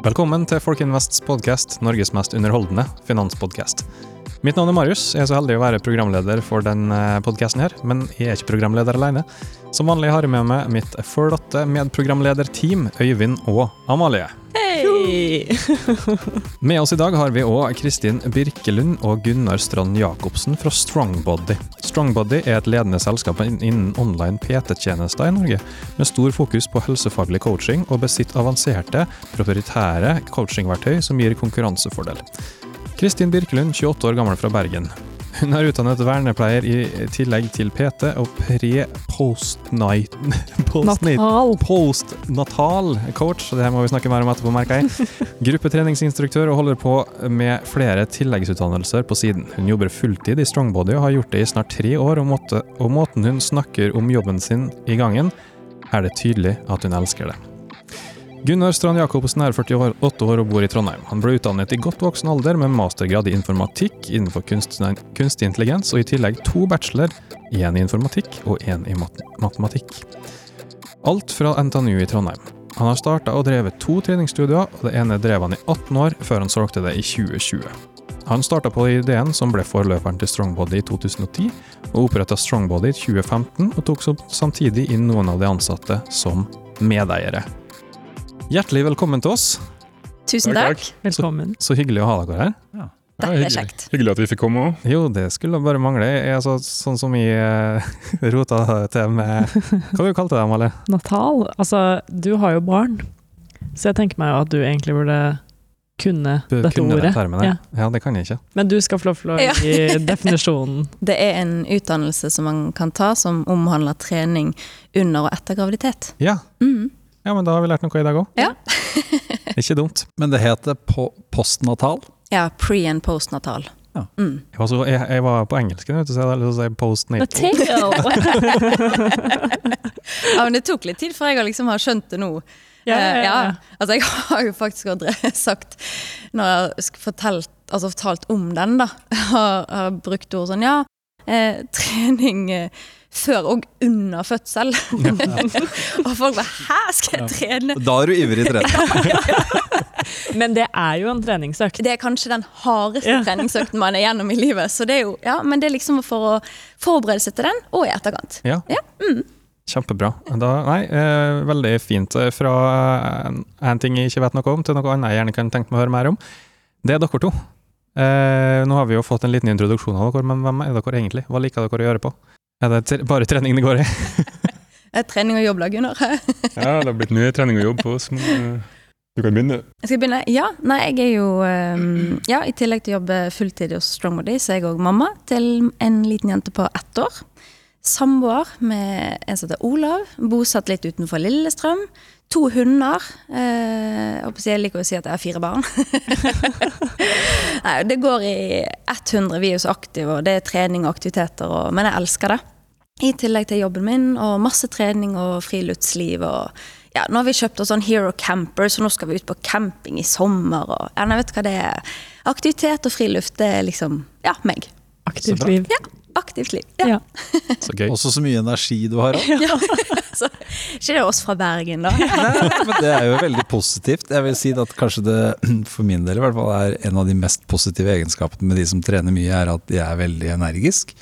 Velkommen til Folkinvests podkast, Norges mest underholdende finanspodkast. Mitt navn er Marius. Jeg er så heldig å være programleder for denne podkasten her, men jeg er ikke programleder alene. Som vanlig har jeg med meg mitt flotte medprogramlederteam, Øyvind og Amalie. Med oss i dag har vi òg Kristin Birkelund og Gunnar Strand Jacobsen fra Strongbody. Strongbody er et ledende selskap innen online PT-tjenester i Norge, med stor fokus på helsefaglig coaching og besitter avanserte, proprietære coachingverktøy som gir konkurransefordel. Kristin Birkelund, 28 år gammel fra Bergen. Hun er utdannet vernepleier i tillegg til PT og pre-post-night Natal. Postnatal coach, det her må vi snakke mer om etterpå, merker jeg. Gruppetreningsinstruktør og holder på med flere tilleggsutdannelser på siden. Hun jobber fulltid i Strongbody og har gjort det i snart tre år, og, måte, og måten hun snakker om jobben sin i gangen, er det tydelig at hun elsker det. Gunnar Strand Jacobsen er 48 år og bor i Trondheim. Han ble utdannet i godt voksen alder med mastergrad i informatikk innenfor kunstig intelligens, og i tillegg to bachelor, én i informatikk og én i mat matematikk. Alt fra NTNU i Trondheim. Han har starta og drevet to treningsstudier, og det ene drev han i 18 år, før han solgte det i 2020. Han starta på ideen som ble forløperen til Strongbody i 2010, og oppretta Strongbody i 2015, og tok samtidig inn noen av de ansatte som medeiere. Hjertelig velkommen til oss. Tusen takk. Velkommen. Så, så, hyggelig å ha dere her. Ja. det er kjekt. Hyggelig at vi fikk komme òg. Jo, det skulle bare mangle. Jeg, altså, sånn som vi uh, rota til med Hva du kalte det, Amalie? Natal. Altså, du har jo barn, så jeg tenker meg jo at du egentlig burde kunne du, dette kunne ordet. Termen, ja. ja, det kan jeg ikke. Men du skal få lov til å gi definisjonen. Det er en utdannelse som man kan ta som omhandler trening under og etter graviditet. Ja. Mm. Ja, men da har vi lært noe i dag òg. Ja. Ikke dumt. Men det heter po postnatal? Ja, pre- and postnatal. Ja. Mm. Jeg, var så, jeg, jeg, var på engelsk, så jeg hadde lyst til å si postnatal. ja, men det tok litt tid før jeg liksom har skjønt det nå. Ja, ja, ja. ja. Altså, jeg har jo faktisk sagt, når jeg har fortalt, altså, fortalt om den, da, har, har brukt ord sånn Ja, eh, trening eh, før og under fødsel. og folk bare 'hæ, skal jeg trene?' Da er du ivrig trener. men det er jo en treningsøkt. Det er kanskje den hardeste ja. treningsøkten man er gjennom i livet. Så det er jo, ja, Men det er liksom for å forberede seg til den, og i etterkant. Ja. ja. Mm. Kjempebra. Da, nei, eh, veldig fint. Fra en, en, ting jeg ikke vet noe om, til noe annet jeg gjerne kan tenke meg å høre mer om. Det er dere to. Eh, nå har vi jo fått en liten introduksjon av dere, men hvem er dere egentlig? Hva liker dere å gjøre på? Er det bare trening det går i? det er trening og jobb, da, Gunnar. ja, det har blitt mye trening og jobb på oss, men uh, du kan begynne. Jeg skal begynne? Ja. Nei, jeg er jo um, Ja, i tillegg til å jobbe fulltid hos Strongbody, så er jeg òg mamma til en liten jente på ett år. Samboer med en som heter Olav, bosatt litt utenfor Lillestrøm. To hunder. Eh, jeg liker å si at jeg har fire barn. Nei, det går i 100. Vi er jo så aktive, og det er trening og aktiviteter, og, men jeg elsker det. I tillegg til jobben min, og masse trening og friluftsliv. og ja, Nå har vi kjøpt oss sånn Hero Camper, så nå skal vi ut på camping i sommer. og ja, jeg vet hva det er. Aktivitet og friluft, det er liksom ja, meg. Aktivt liv. Ja, aktivt liv. Ja. ja. Så gøy. Også så mye energi du har. Ja. så, ikke det oss fra Bergen, da? Nei, men det er jo veldig positivt. Jeg vil si at kanskje det, for min del i hvert fall, er en av de mest positive egenskapene med de som trener mye, er at de er veldig energisk.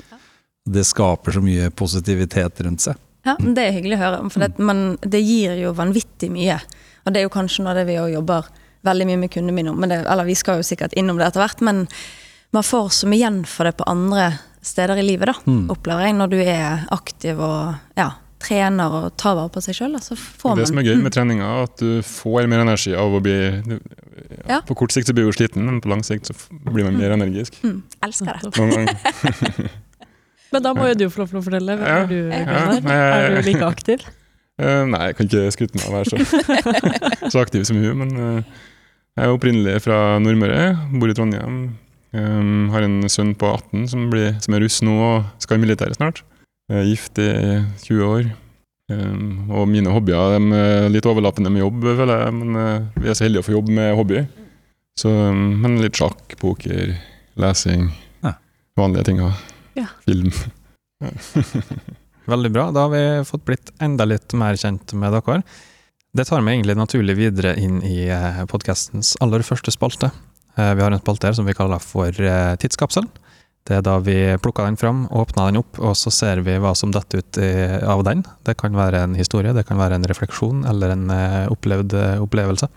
Det skaper så mye positivitet rundt seg. Ja, Det er hyggelig å høre, for det, men det gir jo vanvittig mye. Og det er jo kanskje noe av det vi òg jobber veldig mye med kundene mine om. Det, eller vi skal jo sikkert innom det etter hvert, men man får så mye igjen for det på andre steder i livet, da, mm. opplever jeg, når du er aktiv og ja, trener og tar vare på seg sjøl. Det som er gøy med treninga, er at du får mer energi av å bli ja. På kort sikt så blir du sliten, men på lang sikt så blir man mer energisk. Mm. Elsker det. Men da må jo du få lov til å fortelle. Hvem er du, Gunnar? Ja, er du like aktiv? Uh, nei, jeg kan ikke skryte meg av å være så, så aktiv som hun. Men uh, jeg er opprinnelig fra Nordmøre, bor i Trondheim. Um, har en sønn på 18 som, blir, som er russ nå og skal i militæret snart. Jeg er gift i 20 år. Um, og mine hobbyer de er litt overlappende med jobb, føler jeg. Men uh, vi er så heldige å få jobb med hobby. Så, um, men litt sjakk, poker, lesing. Ja. Vanlige ting. Ja. Film. Veldig bra. Da har vi fått blitt enda litt mer kjent med dere. Det tar meg egentlig naturlig videre inn i podkastens aller første spalte. Eh, Vi har en spalte her som vi kaller for eh, Tidskapsel. Det er da vi plukker den fram, åpner den opp, og så ser vi hva som detter ut av den. Det kan være en historie, det kan være en refleksjon eller en eh, opplevd eh, opplevelse.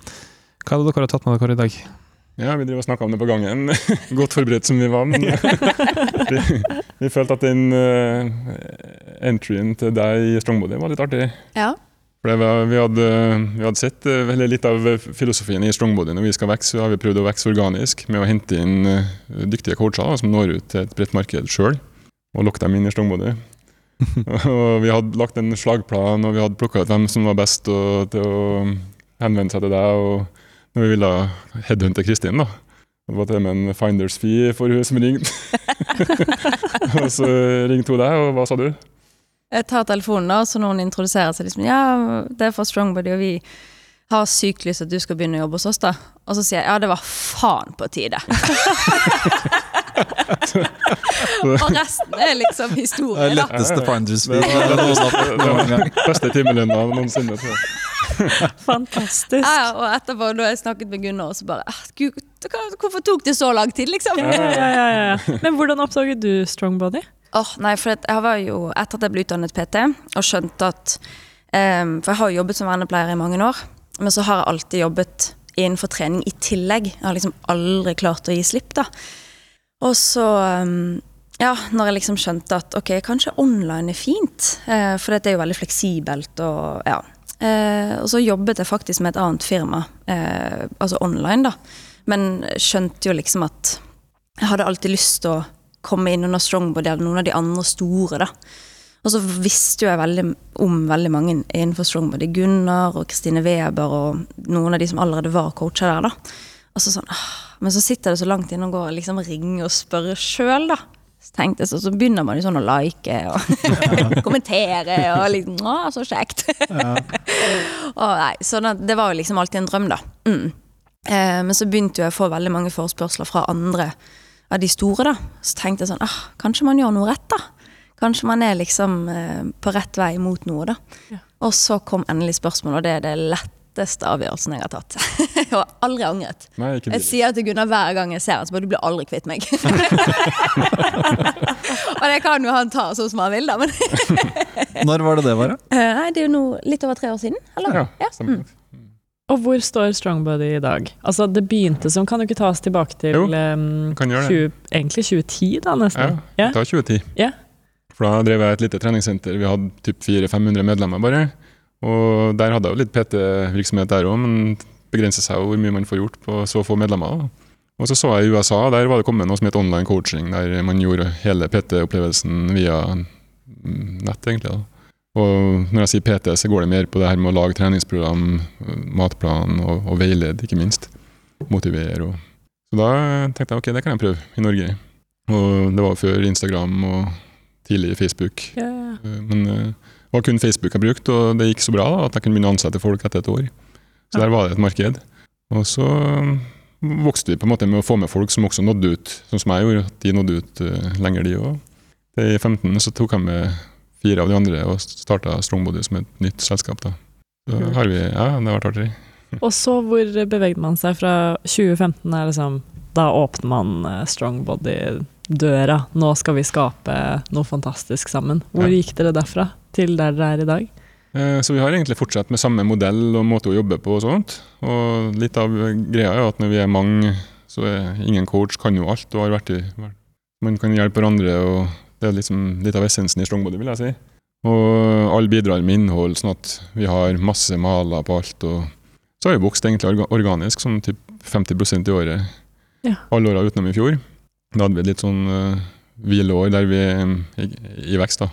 Hva er det dere har tatt med dere i dag? Ja, vi driver og snakka om det på gangen. Godt forberedt som vi var. Men vi, vi følte at den uh, entryen til deg i Strongbody var litt artig. Ja. For det var, vi, hadde, vi hadde sett eh, eller litt av filosofien i Strongbody. Når vi skal vokse, så har vi prøvd å vokse organisk med å hente inn eh, dyktige coacher som når ut til et bredt marked sjøl, og lokke dem inn i Strongbody. og vi hadde lagt en slagplan, og vi hadde plukka ut hvem som var best og, til å henvende seg til deg. og når vi ville headhunte Kristin, da. Det var til og med en finders fee for hun som ringte. og så ringte hun deg, og hva sa du? Jeg tar telefonen, da, så noen introduserer seg liksom Ja, det er fra Strongbody, og vi har sykt lyst til at du skal begynne å jobbe hos oss, da. Og så sier jeg ja, det var faen på tide. og resten er liksom Det er historie, da. letteste finders fee. Beste timelønna noensinne. Fantastisk. Ja, og etterpå, da jeg snakket med Gunnar, så bare «Ah, Gud, hvorfor tok det så lang tid, liksom? Ja, ja, ja, ja. Men hvordan oppdaget du Strongbody? Åh, nei, for jeg var jo, etter at jeg ble utdannet PT, og skjønte at um, For jeg har jo jobbet som vernepleier i mange år, men så har jeg alltid jobbet innenfor trening i tillegg. Jeg har liksom aldri klart å gi slipp, da. Og så um, Ja, når jeg liksom skjønte at ok, kanskje online er fint, eh, for det er jo veldig fleksibelt og ja. Eh, og så jobbet jeg faktisk med et annet firma, eh, altså online, da. Men skjønte jo liksom at jeg hadde alltid lyst til å komme inn under Strongbody eller noen av de andre store. da. Og så visste jo jeg veldig om veldig mange innenfor Strongbody. Gunnar og Kristine Weber og noen av de som allerede var coacher der. da. Og så sånn, ah, Men så sitter det så langt inne og går og liksom ringer og spør sjøl, da. Så tenkte jeg så, så begynner man jo sånn å like og kommentere og liksom Å, så kjekt. og nei, så da, det var jo liksom alltid en drøm, da. Mm. Eh, men så begynte jo jeg å få veldig mange forespørsler fra andre av de store, da. Så tenkte jeg sånn ah, Kanskje man gjør noe rett, da. Kanskje man er liksom eh, på rett vei mot noe, da. Ja. Og så kom endelig spørsmålet, og det er det letteste avgjørelsen jeg har tatt. jeg har aldri angret. Nei, ikke Jeg sier til Gunnar hver gang jeg ser han, så bare du blir aldri kvitt meg. og det kan jo han ta sånn som han vil, da. Men Når var det det var, da? Eh, nei, det er jo nå litt over tre år siden. Eller? Ja, stemmer. Og hvor står Strongbody i dag? Altså, det begynte som Kan du ikke ta oss tilbake til Jo, em, kan gjøre det. 20, egentlig 2010, da, nesten? Ja. vi tar 2010. Ja. For da drev jeg et lite treningssenter. Vi hadde typ 400-500 medlemmer bare. Og der hadde jeg jo litt PT-virksomhet der òg, men begrenser seg jo hvor mye man får gjort på så få medlemmer. Og så så jeg i USA, der var det kommet noe som het online coaching, der man gjorde hele PT-opplevelsen via nett, egentlig. da. Og når jeg sier PT, så går det mer på det her med å lage treningsprogram, matplan og, og veilede, ikke minst. Motivere og Så da tenkte jeg ok, det kan jeg prøve i Norge. Og det var før Instagram og tidlig Facebook. Eh, Men eh, var kun Facebook jeg brukte, og det gikk så bra da, at jeg kunne begynne å ansette folk etter et år. Så der var det et marked. Og så eh, vokste vi på en måte med å få med folk som også nådde ut, sånn som jeg gjorde. at De nådde ut uh, lenger, de òg. I 15 så tok jeg med fire av de andre og starta Strongbody som et nytt selskap. da. Så Kult. har vi, ja, det har vært artig. Og så hvor bevegde man seg fra 2015? Er liksom, da åpner man eh, Strongbody-døra. Nå skal vi skape noe fantastisk sammen. Hvor Ja. gikk dere derfra til der dere er i dag? Eh, Så vi har egentlig fortsatt med samme modell og måte å jobbe på og sånt. Og litt av greia er at når vi er mange, så er ingen coach kan jo alt og har vært i Man kan hjelpe hverandre, og det er liksom litt av essensen i Strongbody, vil jeg si. Og alle bidrar med innhold, sånn at vi har masse maler på alt. Og så har vi vokst egentlig organisk, sånn typ 50% i året. Ja. Alle åra utenom i fjor. Da hadde vi litt sånn eh, uh, hvileår der vi, i, i vekst, da.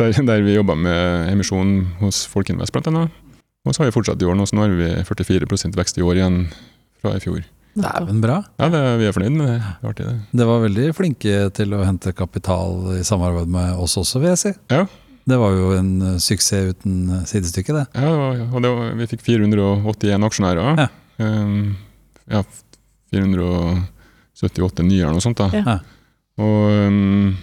Der, der vi jobba med emisjon hos Folkeinvest, blant annet. Og så har vi fortsatt i år nå, så nå har vi 44 vekst i år igjen fra i fjor. Dæven bra. Ja, det, Vi er fornøyd med det. Det, artig, det. det var veldig flinke til å hente kapital i samarbeid med oss også, vil jeg si. Ja. Det var jo en eh, suksess uten eh, sidestykke, det. Ja, det var, og var, vi fikk 481 aksjonærer. Ja. Um, ja 400 78-9 eller noe sånt. da. Ja. Og um,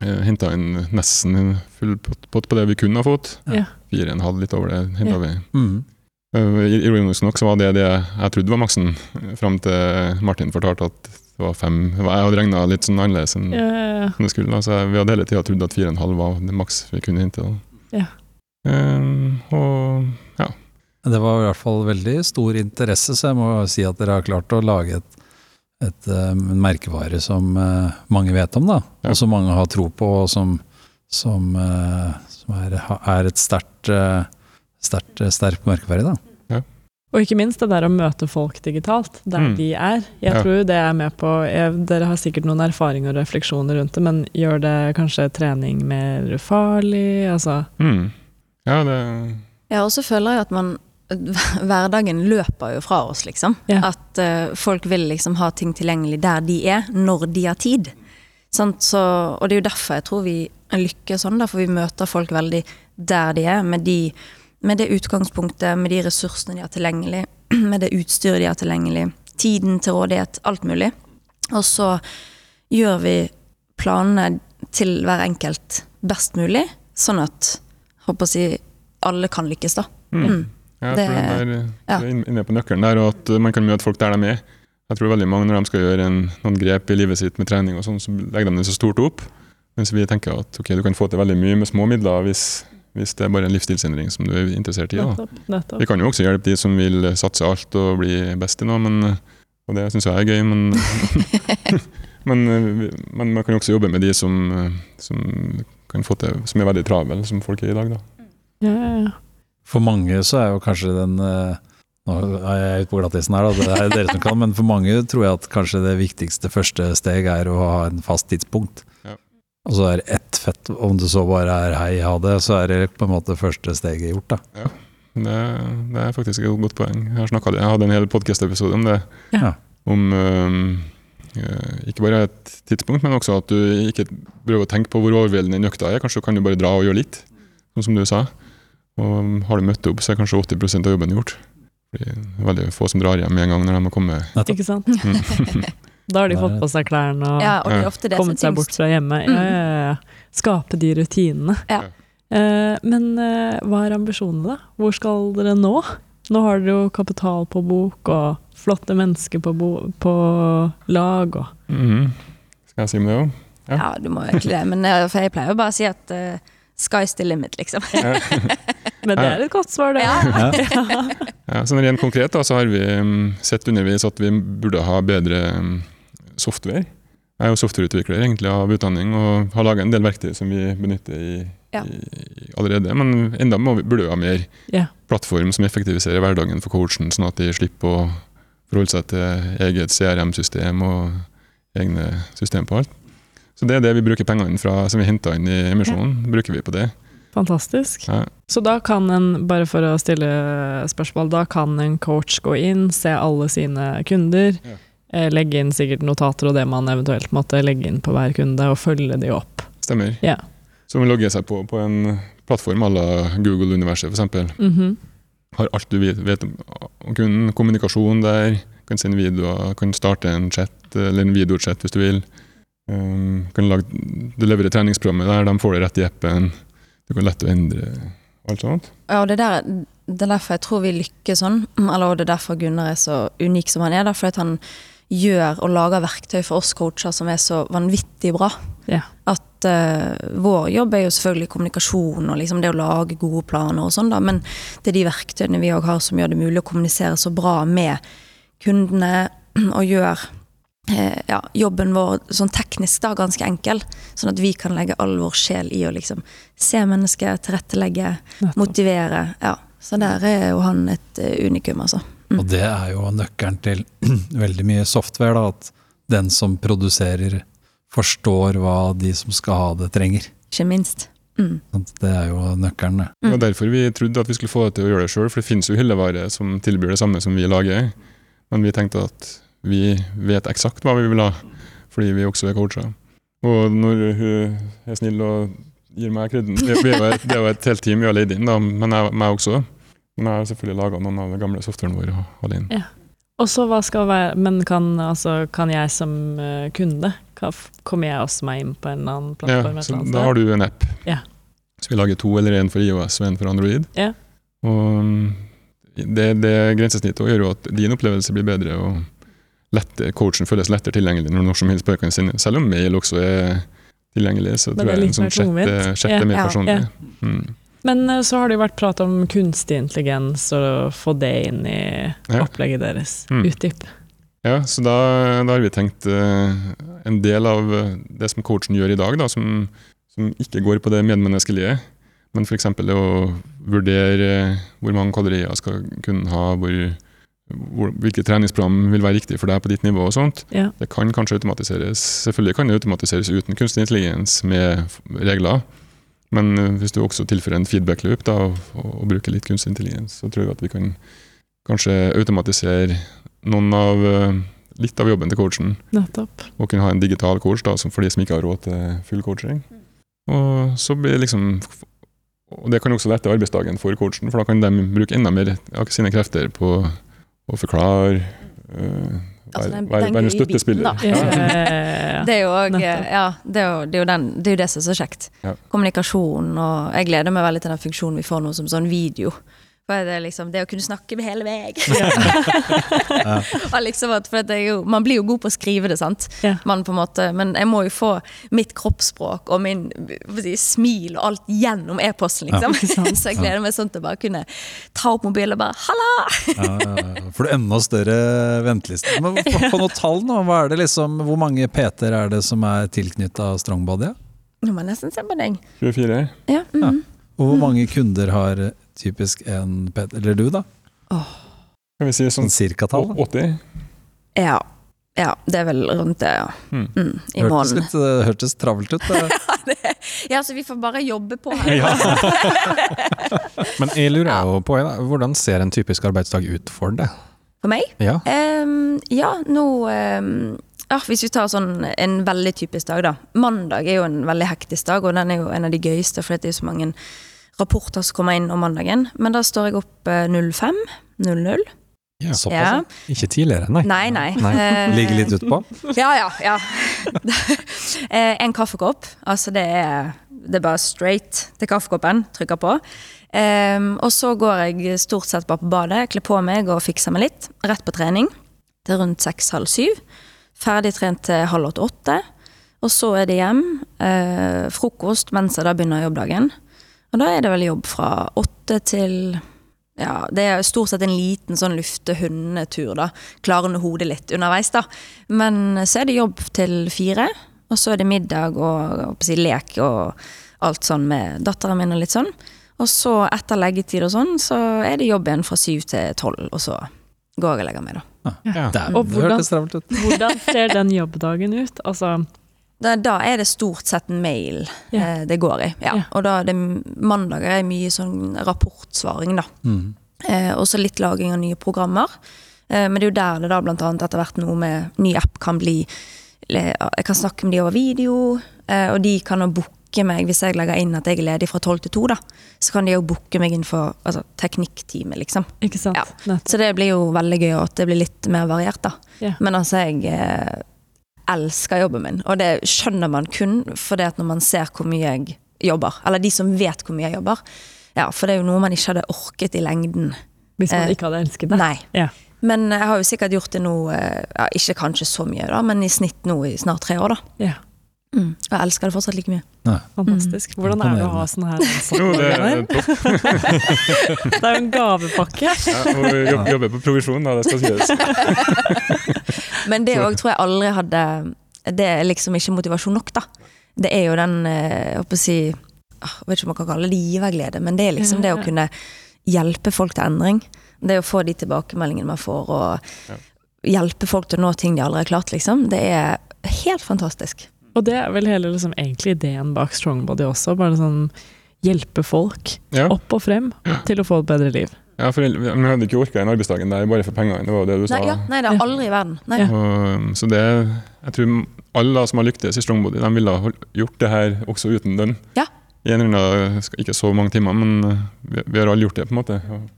henta inn nesten full pott, på det vi kunne ha fått. Ja. Fire og en halv, litt over det, henta ja. vi. Mm. Uh, ironisk nok så var det det jeg trodde var maksen, fram til Martin fortalte at det var fem. Jeg hadde regna litt sånn annerledes enn ja, ja, det skulle. Da. Så jeg, vi hadde hele tida trodd at fire og en halv var det maks vi kunne hente. Da. Um, og ja. Det var i hvert fall veldig stor interesse, så jeg må si at dere har klart å lage et et, eh, en merkevare som eh, mange vet om, da. Ja. Og som mange har tro på, og som, som, eh, som er, er et sterkt, sterkt, sterkt merkevare, da. Og ikke minst det der å møte folk digitalt, der Mm. de er. Jeg Ja. tror det er med på jeg, Dere har sikkert noen erfaringer og refleksjoner rundt det, men gjør det kanskje trening mer farlig? Altså Mm. Ja, det Ja, og så føler jeg at man Hverdagen løper jo fra oss, liksom. Ja. At uh, folk vil liksom ha ting tilgjengelig der de er, når de har tid. Sant? Så, og det er jo derfor jeg tror vi lykkes sånn, for vi møter folk veldig der de er, med, de, med det utgangspunktet, med de ressursene de har tilgjengelig, med det utstyret de har tilgjengelig, tiden til rådighet, alt mulig. Og så gjør vi planene til hver enkelt best mulig, sånn at håper si, alle kan lykkes, da. mm. Ja, jeg tror det, der, ja. du er inne på nøkkelen der, og at man kan møte folk der de er. Jeg tror veldig mange når de skal gjøre en, noen grep i livet sitt med trening, og sånn, så legger de det så stort opp. Mens vi tenker at ok, du kan få til veldig mye med små midler hvis, hvis det er bare en livsstilsendring som du er interessert i. Da. nettopp. nettopp. Vi kan jo også hjelpe de som vil satse alt og bli best i noe, men, og det syns jeg er gøy. Men, men, men man kan jo også jobbe med de som, som, kan få til, som er veldig travel, som folk er i dag. Da. Ja, ja, ja. For mange så er jo kanskje den eh, Nå er jeg ute på glattisen her, da, det er dere som kan, men for mange tror jeg at kanskje det viktigste første steg er å ha en fast tidspunkt. Ja. Og så er ett fett, om det så bare er hei, ha det, så er det på en måte første steget gjort, da. Det, det er faktisk et godt poeng. Jeg, snakket, jeg hadde en hel podkast-episode om det. Ja. Om øh, ikke bare et tidspunkt, men også at du ikke prøver å tenke på hvor overveldende den økta er. Kanskje kan du bare dra og gjøre litt, sånn som du sa. Og har du møtt opp, så er kanskje 80% av jobben gjort. Det er veldig få som drar hjem med en gang når de har kommet. Nettopp. Ikke sant? Da har de fått på seg klærne og Ja, og ofte det kommet seg bort fra hjemmet. Ja, ja, ja, ja. Skape de rutinene. Ja. Eh, men eh, hva er ambisjonene, da? Hvor skal dere nå? Nå har dere jo kapital på bok og flotte mennesker på, bo på lag og Mhm. Skal jeg si om det òg? Ja. Ja, du må egentlig det. Men eh, for jeg pleier jo bare å si at uh, sky's the limit, liksom. Men det er et godt svar, det. Ja. Ja. Ja, sånn rent konkret da, så har vi um, sett underveis at vi burde ha bedre um, software. Jeg er jo softwareutvikler egentlig av utdanning og har laga en del verktøy som vi benytter i, Ja. i, i allerede. Men enda må vi, burde vi ha mer Ja. plattform som effektiviserer hverdagen for coachen, sånn at de slipper å forholde seg til eget CRM-system og egne system på alt. Så det er det vi bruker pengene fra, som vi henta inn i emisjonen, bruker vi på det. Fantastisk. Ja. Så da kan en, bare for å stille spørsmål, da kan en coach gå inn, se alle sine kunder, Ja. eh, legge inn sikkert notater og det man eventuelt måtte legge inn på hver kunde, og følge de opp. Stemmer. Ja. Så man logger seg på på en plattform à la Google-universet f.eks. Mhm. Har alt du vet, om om kunden, kommunikasjon der, kan sende videoer, kan starte en chat eller en videochat hvis du vil. Um, kan lage, du leverer treningsprogrammet der, de får det rett i appen. Du kan lett å endre alt sånt. Ja, og det, der, det er derfor jeg tror vi lykkes sånn. Eller og det er derfor Gunnar er så unik som han er. da, Fordi han gjør og lager verktøy for oss coacher som er så vanvittig bra. Ja. At uh, vår jobb er jo selvfølgelig kommunikasjon og liksom det å lage gode planer og sånn, da. Men det er de verktøyene vi òg har som gjør det mulig å kommunisere så bra med kundene og gjør ja, jobben vår sånn teknisk da ganske enkel. Sånn at vi kan legge all vår sjel i å liksom se mennesket, tilrettelegge, Nettopp. motivere. Ja. Så der er jo han et eh, unikum, altså. Og det er jo nøkkelen til veldig mye software, da, at den som produserer, forstår hva de som skal ha det, trenger. Ikke minst. Mm. Det er jo nøkkelen, det. Det var derfor vi trodde at vi skulle få det til å gjøre det sjøl, for det finnes jo hyllevare som tilbyr det samme som vi lager. Men vi tenkte at vi vet eksakt hva vi vil ha, fordi vi også er coacher. Og når hun er snill og gir meg kreden Det er jo et helt team vi har leid inn, da, men jeg, meg også. Men jeg har selvfølgelig laga noen av de gamle softwaren vår alene. Og så hva skal være Men kan, altså, kan jeg som eh, kunde Kommer jeg også meg inn på en annen Ja, plattform? Ja, så da har du en app. Ja. Så vi lager to, eller en for IOS og en for Android. Ja. Og mm, det, det grensesnittet gjør jo at din opplevelse blir bedre, og lettere, coachen føles lettere tilgjengelig når som helst bøkene sine. Selv om mail også er tilgjengelig, så tror det er en sånn sjette, er mer personlig. Mm. Men eh, så har det jo vært prat om kunstig intelligens og få det inn i opplegget deres. Mm. Utdyp. Ja, så da, da har vi tenkt uh, en del av eh, det som coachen gjør i dag, da, som, som ikke går på det medmenneskelige, men f.eks. det å vurdere hvor mange kalorier skal kunden ha, hvor, hvilket treningsprogram vil være riktig for deg på ditt nivå og sånt. Ja. Det kan kanskje automatiseres. Selvfølgelig kan det automatiseres uten kunstig intelligens med regler. Men eh, hvis du også tilfører en feedback loop da, og, og bruker litt kunstig intelligens, så tror jeg at vi kan kanskje automatisere noen av, eh, litt av jobben til coachen. Nettopp. Og kunne ha en digital coach da, som for de som ikke har råd til full coaching. Og så blir det liksom og det kan også lette arbeidsdagen for coachen, for da kan de bruke enda mer av sine krefter på å forklare. øh, Altså, være, den- være, være en støttespiller. da. Ja. Det er jo òg ja, det det det er jo det som er så kjekt. Ja. Kommunikasjon, og jeg gleder meg veldig til den funksjonen vi får nå som sånn video. For det, er liksom, det å kunne snakke med hele meg. og liksom at, for det er jo, man blir jo god på å skrive det, sant. Ja. Man på en måte, men jeg må jo få mitt kroppsspråk og min si, smil og alt gjennom e-posten, liksom. Ja. så jeg gleder meg sånn til å bare kunne ta opp mobilen og bare 'halla'! Ja, ja, ja. Får du enda større venteliste. Men på, på noe tall nå, hva er det liksom, hvor mange PT-er er det som er tilknytta Strongbody? Nå må jeg nesten se på deg. 24. Ja, mhm. Og hvor mange kunder har typisk en PT, eller du da? Kan vi si sånn Sånn cirka-tall? 80? ja. ja. Det er vel rundt det, ja. Mm. Mm, I Hørtes, måneden. litt, det hørtes travelt ut. Ja, så vi får bare jobbe på her. Men jeg lurer jo på, hvordan ser en typisk arbeidsdag ut for deg? For meg? Ja. um, ja, nå um, ja, Hvis vi tar sånn en veldig typisk dag, da. Mandag er jo en veldig hektisk dag, og den er jo en av de gøyeste, for det er jo så mange rapporter som kommer inn om mandagen. Men da står jeg opp eh, 05.00. Ja. Såpass, Ja. ja. Ikke tidligere, nei. Nei, nei. Nei. Eh, Ligger litt utpå? Ja, ja. ja. Eh, en kaffekopp. Altså det er, det er bare straight til kaffekoppen. Trykker på. Um, og så går jeg stort sett bare på badet, kler på meg og fikser meg litt. Rett på trening til rundt seks-halv syv. Ferdig trent til halv åtte-åtte. Og så er det hjem. Uh, frokost mens jeg da begynner jobbdagen. Og da er det vel jobb fra åtte til ja, det er stort sett en liten sånn lufte hundetur, da. Klarne hodet litt underveis, da. Men så er det jobb til fire, og så er det middag og, jeg på å si, lek og alt sånn med datteren min og litt sånn. Og så etter leggetid og sånn, så er det jobb igjen fra syv til tolv, og så går jeg og legger meg, da. Ja. Og det hvordan- hørtes travelt ut. Hvordan ser den jobbdagen ut? Altså, Da, da er det stort sett mail Ja. eh, det går i. Ja. Ja. Og da er det mandager er mye sånn rapportsvaring, da. Mm. Eh, og så litt laging av nye programmer. Eh, men det er jo der det da blant annet etter hvert noe med ny app kan bli Jeg kan snakke med de over video, eh, og de kan jo booke meg hvis jeg legger inn at jeg er ledig fra tolv til to. da. Så kan de jo booke meg inn for altså, teknikktime, liksom. ikke sant? Ja. Så det blir jo veldig gøy, og at det blir litt mer variert, da. Yeah. Men altså, jeg eh, elsker jobben min, og det skjønner man kun fordi at når man ser hvor mye jeg jobber, eller de som vet hvor mye jeg jobber. Ja, for det er jo noe man ikke hadde orket i lengden. Hvis man Eh, ikke hadde elsket det. Nei. Ja. Men jeg har jo sikkert gjort det nå, eh, ja, ikke kanskje så mye, da, men i snitt nå i snart tre år, da. ja. Mm. Og jeg elsker det fortsatt like mye. Fantastisk. Hvordan er det å ha sånn her? Jo, det er topp. Det er jo en gavepakke. Ja, og vi jobber på provisjon, da, det skal sies. Men det òg tror jeg aldri hadde Det er liksom ikke motivasjon nok, da. Det er jo den eh, Jeg håper å si ah, Jeg vet ikke om man kan kalle det giverglede, men det er liksom det å kunne hjelpe folk til endring. Det å få de tilbakemeldingene man får, og hjelpe folk til å nå ting de aldri har klart, liksom. Det er helt fantastisk. Og det er vel hele liksom, egentlig ideen bak Strongbody også. Bare sånn hjelpe folk Ja. opp og frem til å få et bedre liv. Ja, for vi hadde ikke orka den arbeidsdagen der bare for pengene. Det var det du sa. Nei, ja, nei, det er aldri i verden. Nei. Ja. Og, så det, jeg tror alle som har lyktes i Strongbody, de ville ha gjort det her også uten lønn. Ja. I en annen, ikke så mange timer, men uh, vi, vi har alle gjort det, på en måte. Og,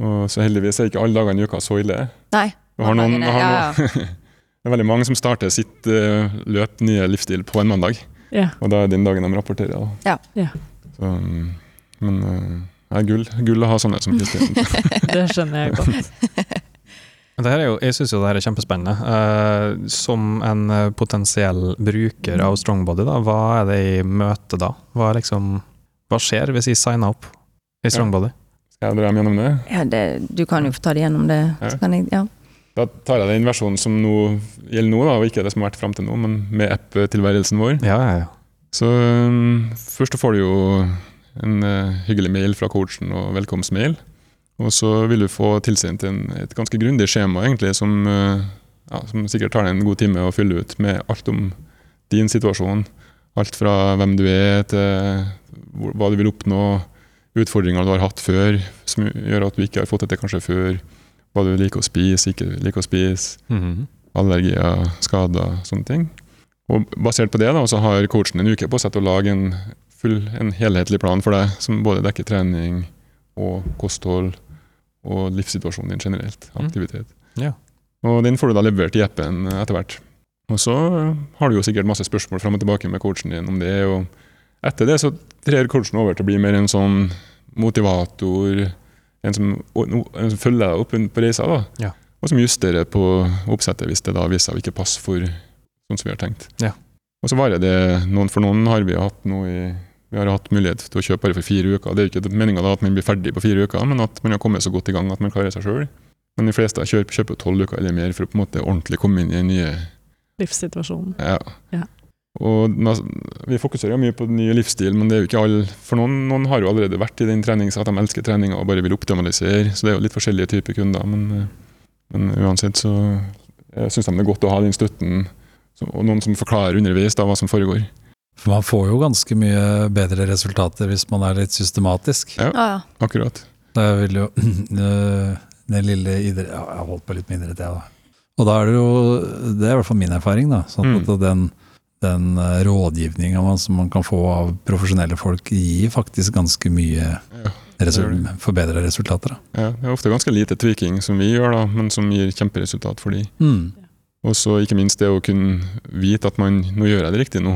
og så heldigvis er ikke alle dagene i uka så ille. Nei. Vi har noen, har ja, noen, det er veldig mange som starter sitt uh, løp, nye livsstil, på en mandag. Ja. Og da er den dagen de rapporterer. Da. Ja. Ja. Så, mm, men eh, er gull, gull å ha sånne som Kristin. Det skjønner jeg godt. Det her er jo, jeg syns jo det her er kjempespennende. Uh, som en eh, potensiell bruker av Strongbody, da, hva er det i møte da? Hva, er liksom, hva skjer hvis jeg signer opp i Strongbody? Skal jeg dra dem gjennom det? ja det, du kan jo få ta det gjennom det. Ja. Så kan jeg, ja. Da tar jeg den versjonen som nå gjelder nå, da, og ikke det som har vært fram til nå, men med app-tilværelsen vår. Ja, ja, ja. Så um, først så får du jo en eh, hyggelig mail fra coachen og velkomstmail. Og så vil du få tilsendt en, et ganske grundig skjema, egentlig, som, eh, ja, som sikkert tar deg en god time å fylle ut med alt om din situasjon. Alt fra hvem du er, til hva du vil oppnå, utfordringer du har hatt før, som gjør at du ikke har fått dette kanskje før. Hva du liker å spise, ikke liker å spise Mhm. allergier, skader, sånne ting. Og Basert på det da, så har coachen en uke på seg til å lage en, full, en helhetlig plan for deg, som både dekker trening og kosthold og livssituasjonen din generelt. Mm. Aktivitet. Ja. Og Den får du da levert i appen etter hvert. Og så har du jo sikkert masse spørsmål fram og tilbake med coachen din om det. og Etter det så trer coachen over til å bli mer en sånn motivator, en som, en som følger deg opp på reisa. da. Ja. Og som justerer på oppsettet hvis det da viser seg å ikke passe for sånn som vi har tenkt. Ja. Og så varer det noen for noen har vi hatt nå i vi har hatt mulighet til å kjøpe bare for fire uker. Det er jo ikke meninga at man blir ferdig på fire uker, men at man har kommet så godt i gang at man klarer seg sjøl. Men de fleste kjøper, kjøper tolv uker eller mer for å på en måte ordentlig komme inn i den nye Livssituasjonen. ja. Ja. Og Vi fokuserer jo mye på den nye livsstil, men det er jo ikke alle For noen, noen har jo allerede vært i den trenings at de elsker treninga og bare vil optimalisere, så det er jo litt forskjellige typer kunder. Men, eh, men uansett så syns de det er godt å ha den støtten, og noen som forklarer underveis da hva som foregår. For man får jo ganske mye bedre resultater hvis man er litt systematisk. Ja. Ja, Akkurat. vil jo øh, Den lille idrett ja, Jeg har holdt på litt med idrett, jeg, da. Og da er det jo Det er i hvert fall min erfaring, da. Sånn at den, den øh, rådgivninga man, som man kan få av profesjonelle folk, gir faktisk ganske mye Ja. resul forbedra resultater. Da. Ja, det er ofte ganske lite tweaking som vi gjør, da, men som gir kjemperesultat for de. Mm. Og så ikke minst det å kunne vite at man nå gjør jeg det riktig nå.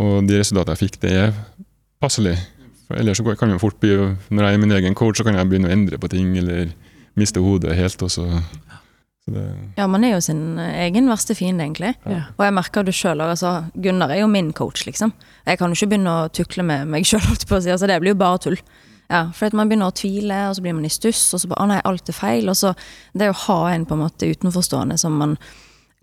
Og de resultatene jeg fikk, det er passelig. For ellers så kan det fort bli, når jeg er min egen coach, så kan jeg begynne å endre på ting, eller miste hodet helt, og så, så det, ja, man er jo sin egen verste fiende, egentlig. Ja. Og jeg merker det sjøl. Altså, Gunnar er jo min coach, liksom. Jeg kan jo ikke begynne å tukle med meg sjøl, altså, det blir jo bare tull. Ja, for at man begynner å tvile, og så blir man i stuss, og så bare 'Å nei, alt er feil'. Og så det å ha en på en måte utenforstående som man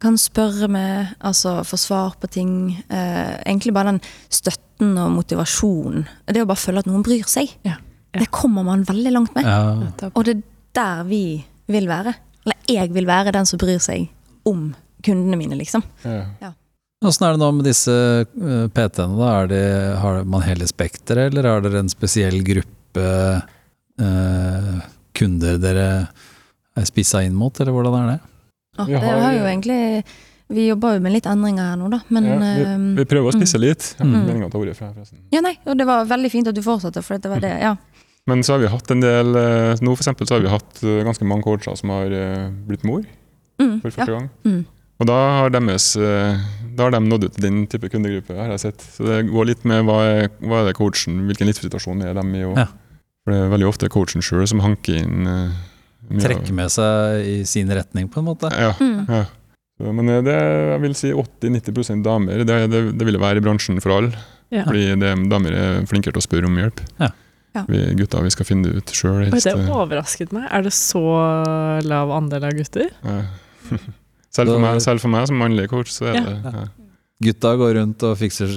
kan spørre med, altså få svar på ting. Eh, egentlig bare den støtten og motivasjonen. Det å bare føle at noen bryr seg. Ja. Ja. Det kommer man veldig langt med. Ja. Og det er der vi vil være. Eller jeg vil være den som bryr seg om kundene mine, liksom. ja. Åssen er det nå med disse øh, PT-ene? da? Er det, har man hele spekteret, eller har dere en spesiell gruppe eh, kunder dere er spissa inn mot, eller hvordan er det? Ja, Vi det har- jo egentlig Vi jobber jo med litt endringer her nå, da. Men ja, eh, vi, vi prøver å spisse litt. Mm. meningen å ta ordet fra, forresten. Ja, nei, og det var veldig fint at du fortsatte, for det var det, ja. Men så har vi hatt en del eh, Nå for eksempel så har vi hatt eh, ganske mange coacher som har blitt mor Mm, for ja. første gang. Mm. Og da har, deres, da har de nådd ut til den type kundegruppe, har jeg sett. Så det går litt med hva er, hva er det coachen, hvilken livssituasjon er de i. Og, Ja. For det er veldig ofte coachen sjøl som hanker inn Trekke med seg i sin retning, på en måte? Ja. Mm. ja. Men eh, det jeg vil si 80-90% damer. Det, det, det ville være i bransjen for alle. Ja. Fordi det, damer er flinkere til å spørre om hjelp. Ja. Ja. Vi gutter vi skal finne det ut sjøl. Det overrasket meg. Er det så lav andel av gutter? Selv for, meg, selv for meg som mannlig coach, så er Ja. det ja. Gutta går rundt og fikser,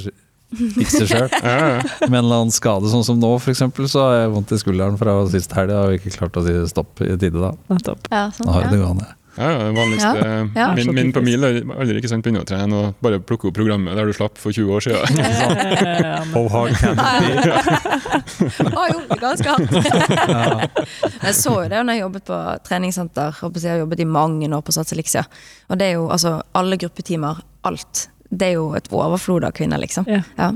fikser sjøl. Ja, ja. Med en eller annen skade, sånn som nå f.eks., så har jeg vondt i skulderen fra sist helg. Har vi ikke klart å si stopp i tide da. Nettopp. Ja, sånn, har jeg det gående. Ja, ja, det vanligste Ja. Min, min på mil er aldri ikke sant, begynne å trene og bare plukke opp programmet der du slapp for 20 år siden. Ja, How hard can it be? Å jo, ganske hardt. Jeg så jo det når jeg jobbet på treningssenter. Jeg har jobbet i mange år på Sats Elixia. Og det er jo altså alle gruppetimer, alt. Det er jo et overflod av kvinner, liksom. Ja. Ja.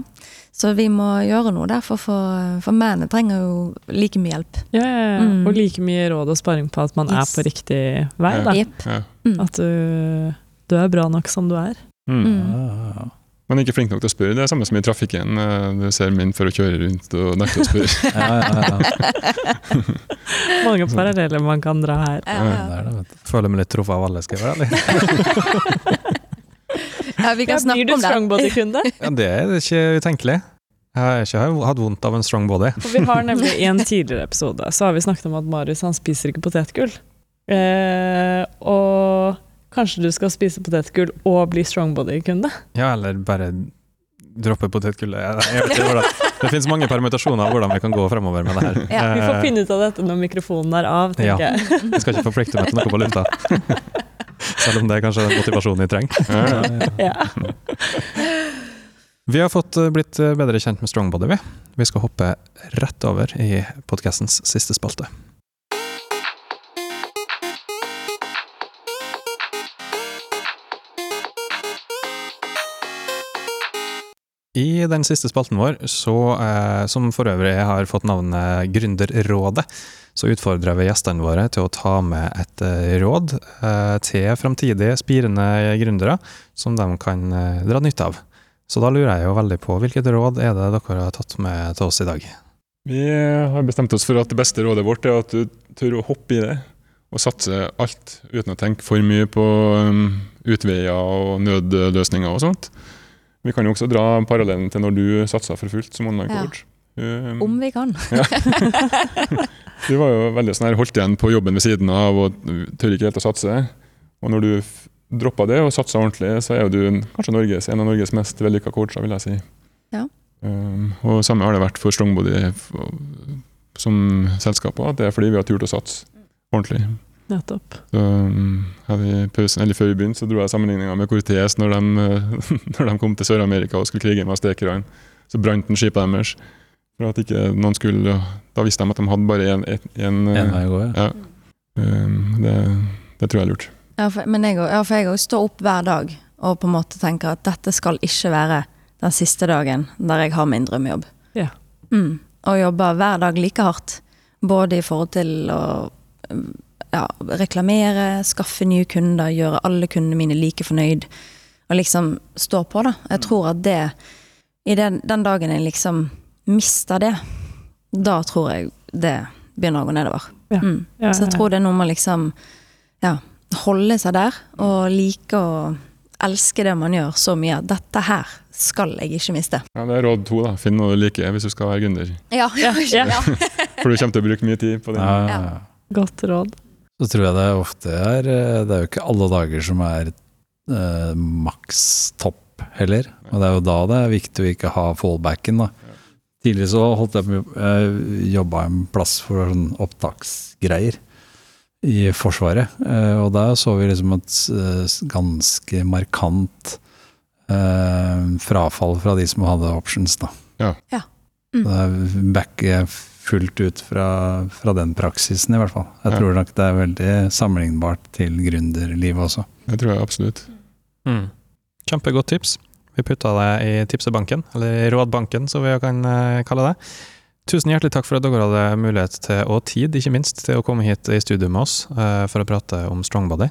Så vi må gjøre noe der, for, for, for mennene trenger jo like mye hjelp. Ja, ja, ja. Mm. Og like mye råd og sparing på at man er på riktig vei. Da. Yep. Ja. Mm. At du, du er bra nok som du er. Mm. Mm. Man er ikke flink nok til å spørre. Det er samme som i trafikken. Eh, Du ser menn for å kjøre rundt og nekte å spørre. ja, ja, ja. Mange paralleller man kan dra her. Ja, ja. er. Føler meg litt truffet av alle, skal jeg være ærlig. ja, vi kan Ja, blir snakke du om det. strongbody-kunde? Ja, det er ikke utenkelig. Jeg har ikke hatt vondt av en strong body. For vi har nemlig I en tidligere episode så har vi snakket om at Marius han spiser ikke potetgull. Eh, og kanskje du skal spise potetgull og bli strongbody-kunde? Ja, eller bare droppe potetgullet. Jeg, jeg vet ikke hvordan. Det finnes mange permutasjoner av hvordan vi kan gå fremover med det her. Ja, Vi får finne ut av dette når mikrofonen er av, tenker Ja. jeg. Jeg skal ikke forplikte meg til noe på lufta. Selv om det er kanskje den motivasjonen de trenger. Ja, ja. Ja. Vi har fått eh, blitt eh, bedre kjent med Strongbody, vi. Vi skal hoppe rett over i podkastens siste spalte. I den siste spalten vår, så, eh, som for øvrig har fått navnet Gründerrådet, så utfordrer vi gjestene våre til å ta med et eh, råd eh, til framtidige spirende gründere som de kan eh, dra nytte av. Så da lurer jeg jo veldig på hvilket råd er det dere har tatt med til oss i dag? Vi har bestemt oss for at det beste rådet vårt er at du tør å hoppe i det. Og satse alt uten å tenke for mye på um, utveier og nødløsninger og sånt. Vi kan jo også dra parallellen til når du satsa for fullt som online Ja. Um, Om vi kan. Du var jo veldig sånn her holdt igjen på jobben ved siden av og tør ikke helt å satse. Og når du droppa det og satsa ordentlig, så er jo du kanskje Norges, en av Norges mest vellykka coacher, vil jeg si. Ja. Um, og samme har det vært for Strongbody som selskap òg, det er fordi vi har turt å satse ordentlig. Nettopp. Så, um, pausen, eller Før vi begynte, så dro jeg sammenligninga med Cortez når de, når de kom til Sør-Amerika og skulle krige med aztekerne. Så brant den skipet deres. For at ikke noen skulle Da visste de at de hadde bare én En vei å gå, ja. Um, det, det tror jeg er lurt. Ja, for, men jeg, ja, for jeg òg står opp hver dag og på en måte tenker at dette skal ikke være den siste dagen der jeg har min drømmejobb. Ja. Mm. Og jobber hver dag like hardt. Både i forhold til å ja, reklamere, skaffe nye kunder, gjøre alle kundene mine like fornøyd. Og liksom stå på, da. Jeg tror at det I den, den dagen jeg liksom mister det, da tror jeg det begynner å gå nedover. Ja. Mm. Ja, Så jeg tror det er noe med liksom ja, holde seg der, og like å elske det man gjør så mye dette her skal jeg ikke miste. Ja, Det er råd to. da. Finn noe du liker hvis du skal være gründer. Ja, Ja, ja. For du kommer til å bruke mye tid på det. Ja. Godt råd. Så tror jeg det ofte er eh, Det er jo ikke alle dager som er eh, maks topp heller. Og det er jo da det er viktig å ikke ha fallbacken, da. Tidligere så holdt jeg på jobba en plass for sånn opptaksgreier i Forsvaret. eh, Og der så vi liksom et eh, ganske markant eh, frafall fra de som hadde options, da. Ja. Ja. Mm. Det backer jeg fullt ut fra, fra den praksisen, i hvert fall. Jeg Ja. tror nok det er veldig sammenlignbart til gründerlivet også. Det tror jeg absolutt. Mm. Kjempegodt tips. Vi putta det i tipsebanken, eller i rådbanken, som vi kan eh, kalle det. Tusen hjertelig takk for at dere hadde mulighet til, og tid, ikke minst, til å komme hit i studio med oss eh, for å prate om Strongbody.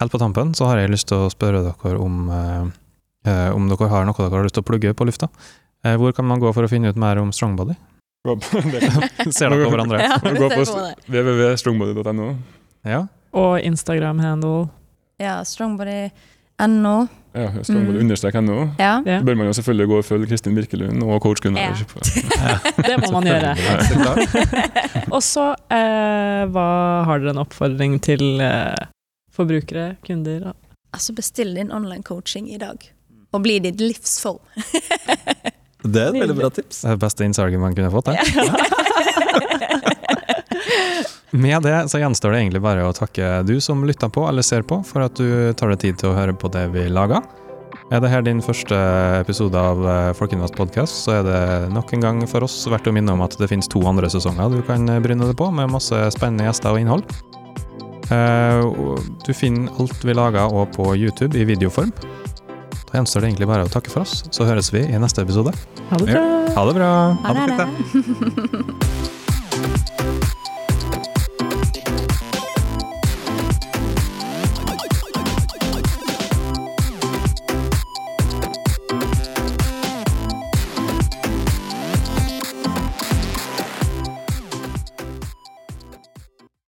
Helt på tampen så har jeg lyst til å spørre dere om, eh, eh, om dere har noe dere har lyst til å plugge på lufta. Eh, hvor kan man gå for å finne ut mer om Strongbody? Ser dere på hverandre? Ja, Gå på www.strongbody.no. Ja. Og Instagram-handle. Ja, strongbody.no. Ja, strongbody understrek .no. Ja. Ja. Så bør man jo selvfølgelig gå og følge Kristin Birkelund og coach Gunnar. Ja. Det må man gjøre. Og så eh, hva har dere en oppfordring til eh, forbrukere, kunder? Altså, bestill din online coaching i dag. Og bli ditt livsform. Det er et veldig bra tips. Det beste innsalget man kunne fått. Det. Med det så gjenstår det egentlig bare å takke du som lytter på eller ser på, for at du tar deg tid til å høre på det vi lager. Er det her din første episode av eh, Folkeinvest podkast, så er det nok en gang for oss verdt å minne om at det finnes to andre sesonger du kan bryne deg på, med masse spennende gjester og innhold. Eh, Du finner alt vi lager og på YouTube i videoform. Da gjenstår det egentlig bare å takke for oss, så høres vi i neste episode. Ha det bra! Ha det bra! Ha det.